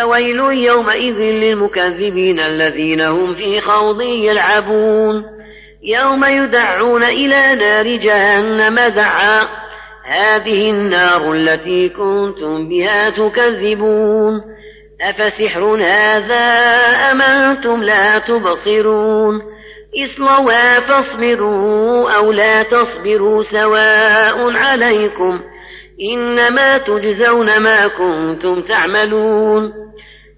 فويل يومئذ للمكذبين الذين هم في خوض يلعبون. يوم يدعون إلى نار جهنم دعا. هذه النار التي كنتم بها تكذبون. أفسحر هذا أم أنتم لا تبصرون؟ اصلوا فاصبروا أو لا تصبروا سواء عليكم. إنما تجزون ما كنتم تعملون.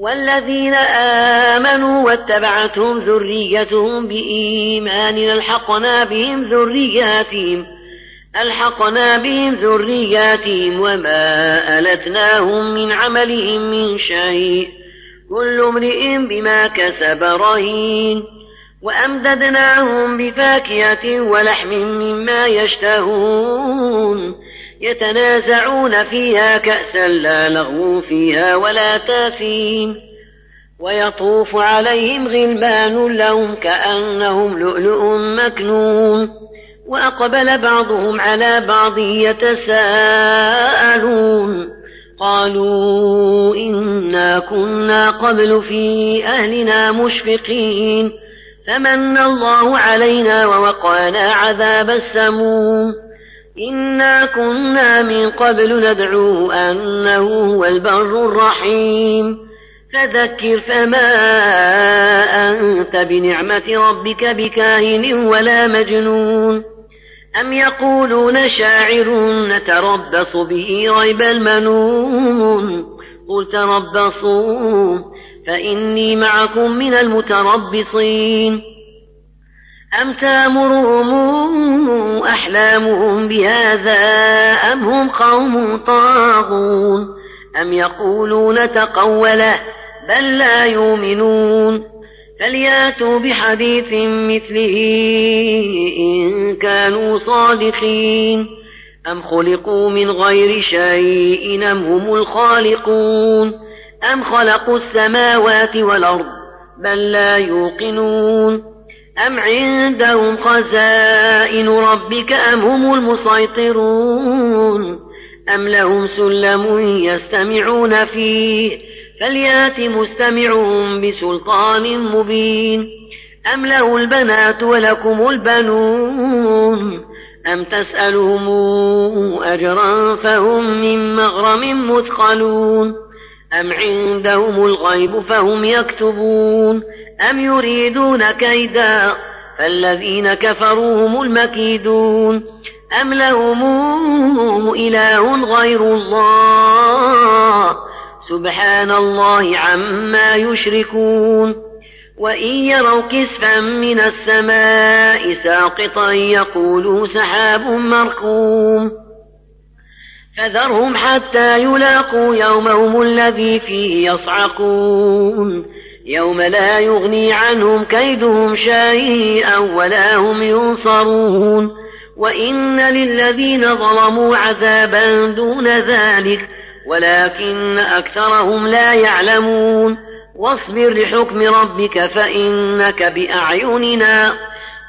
والذين آمنوا واتبعتهم ذريتهم بإيمان ألحقنا بهم ذرياتهم ألحقنا بهم ذرياتهم وما ألتناهم من عملهم من شيء كل امرئ بما كسب رهين. وأمددناهم بفاكهة ولحم مما يشتهون. يتنازعون فيها كأسا لا لغو فيها ولا تاثيم ويطوف عليهم غلمان لهم كأنهم لؤلؤ مكنون. وأقبل بعضهم على بعض يتساءلون. قالوا إنا كنا قبل في أهلنا مشفقين. فمن الله علينا ووقانا عذاب السموم. إنا كنا من قبل ندعوه أنه هو البر الرحيم فذكر فما أنت بنعمة ربك بكاهن ولا مجنون أم يقولون شاعر نتربص به ريب المنون قل تربصوا فإني معكم من المتربصين أم تامرهم أحلامهم بهذا أم هم قوم طاغون أم يقولون تقوله بل لا يؤمنون فلياتوا بحديث مثله إن كانوا صادقين أم خلقوا من غير شيء أم هم الخالقون أم خلقوا السماوات والأرض بل لا يوقنون أم عندهم خزائن ربك أم هم المسيطرون أم لهم سلم يستمعون فيه فليأت مستمعهم بسلطان مبين أم له البنات ولكم البنون أم تسألهم أجرا فهم من مغرم مثقلون أم عندهم الغيب فهم يكتبون أم يريدون كيدا فالذين كفروا هم المكيدون أم لهم إله غير الله سبحان الله عما يشركون وإن يروا كسفا من السماء ساقطا يقولوا سحاب مركوم فذرهم حتى يلاقوا يومهم الذي فيه يصعقون يوم لا يغني عنهم كيدهم شيئا ولا هم ينصرون وإن للذين ظلموا عذابا دون ذلك ولكن أكثرهم لا يعلمون واصبر لحكم ربك فإنك بأعيننا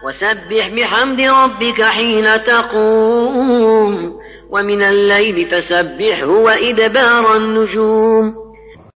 وسبح بحمد ربك حين تقوم ومن الليل فسبحه وإدبار النجوم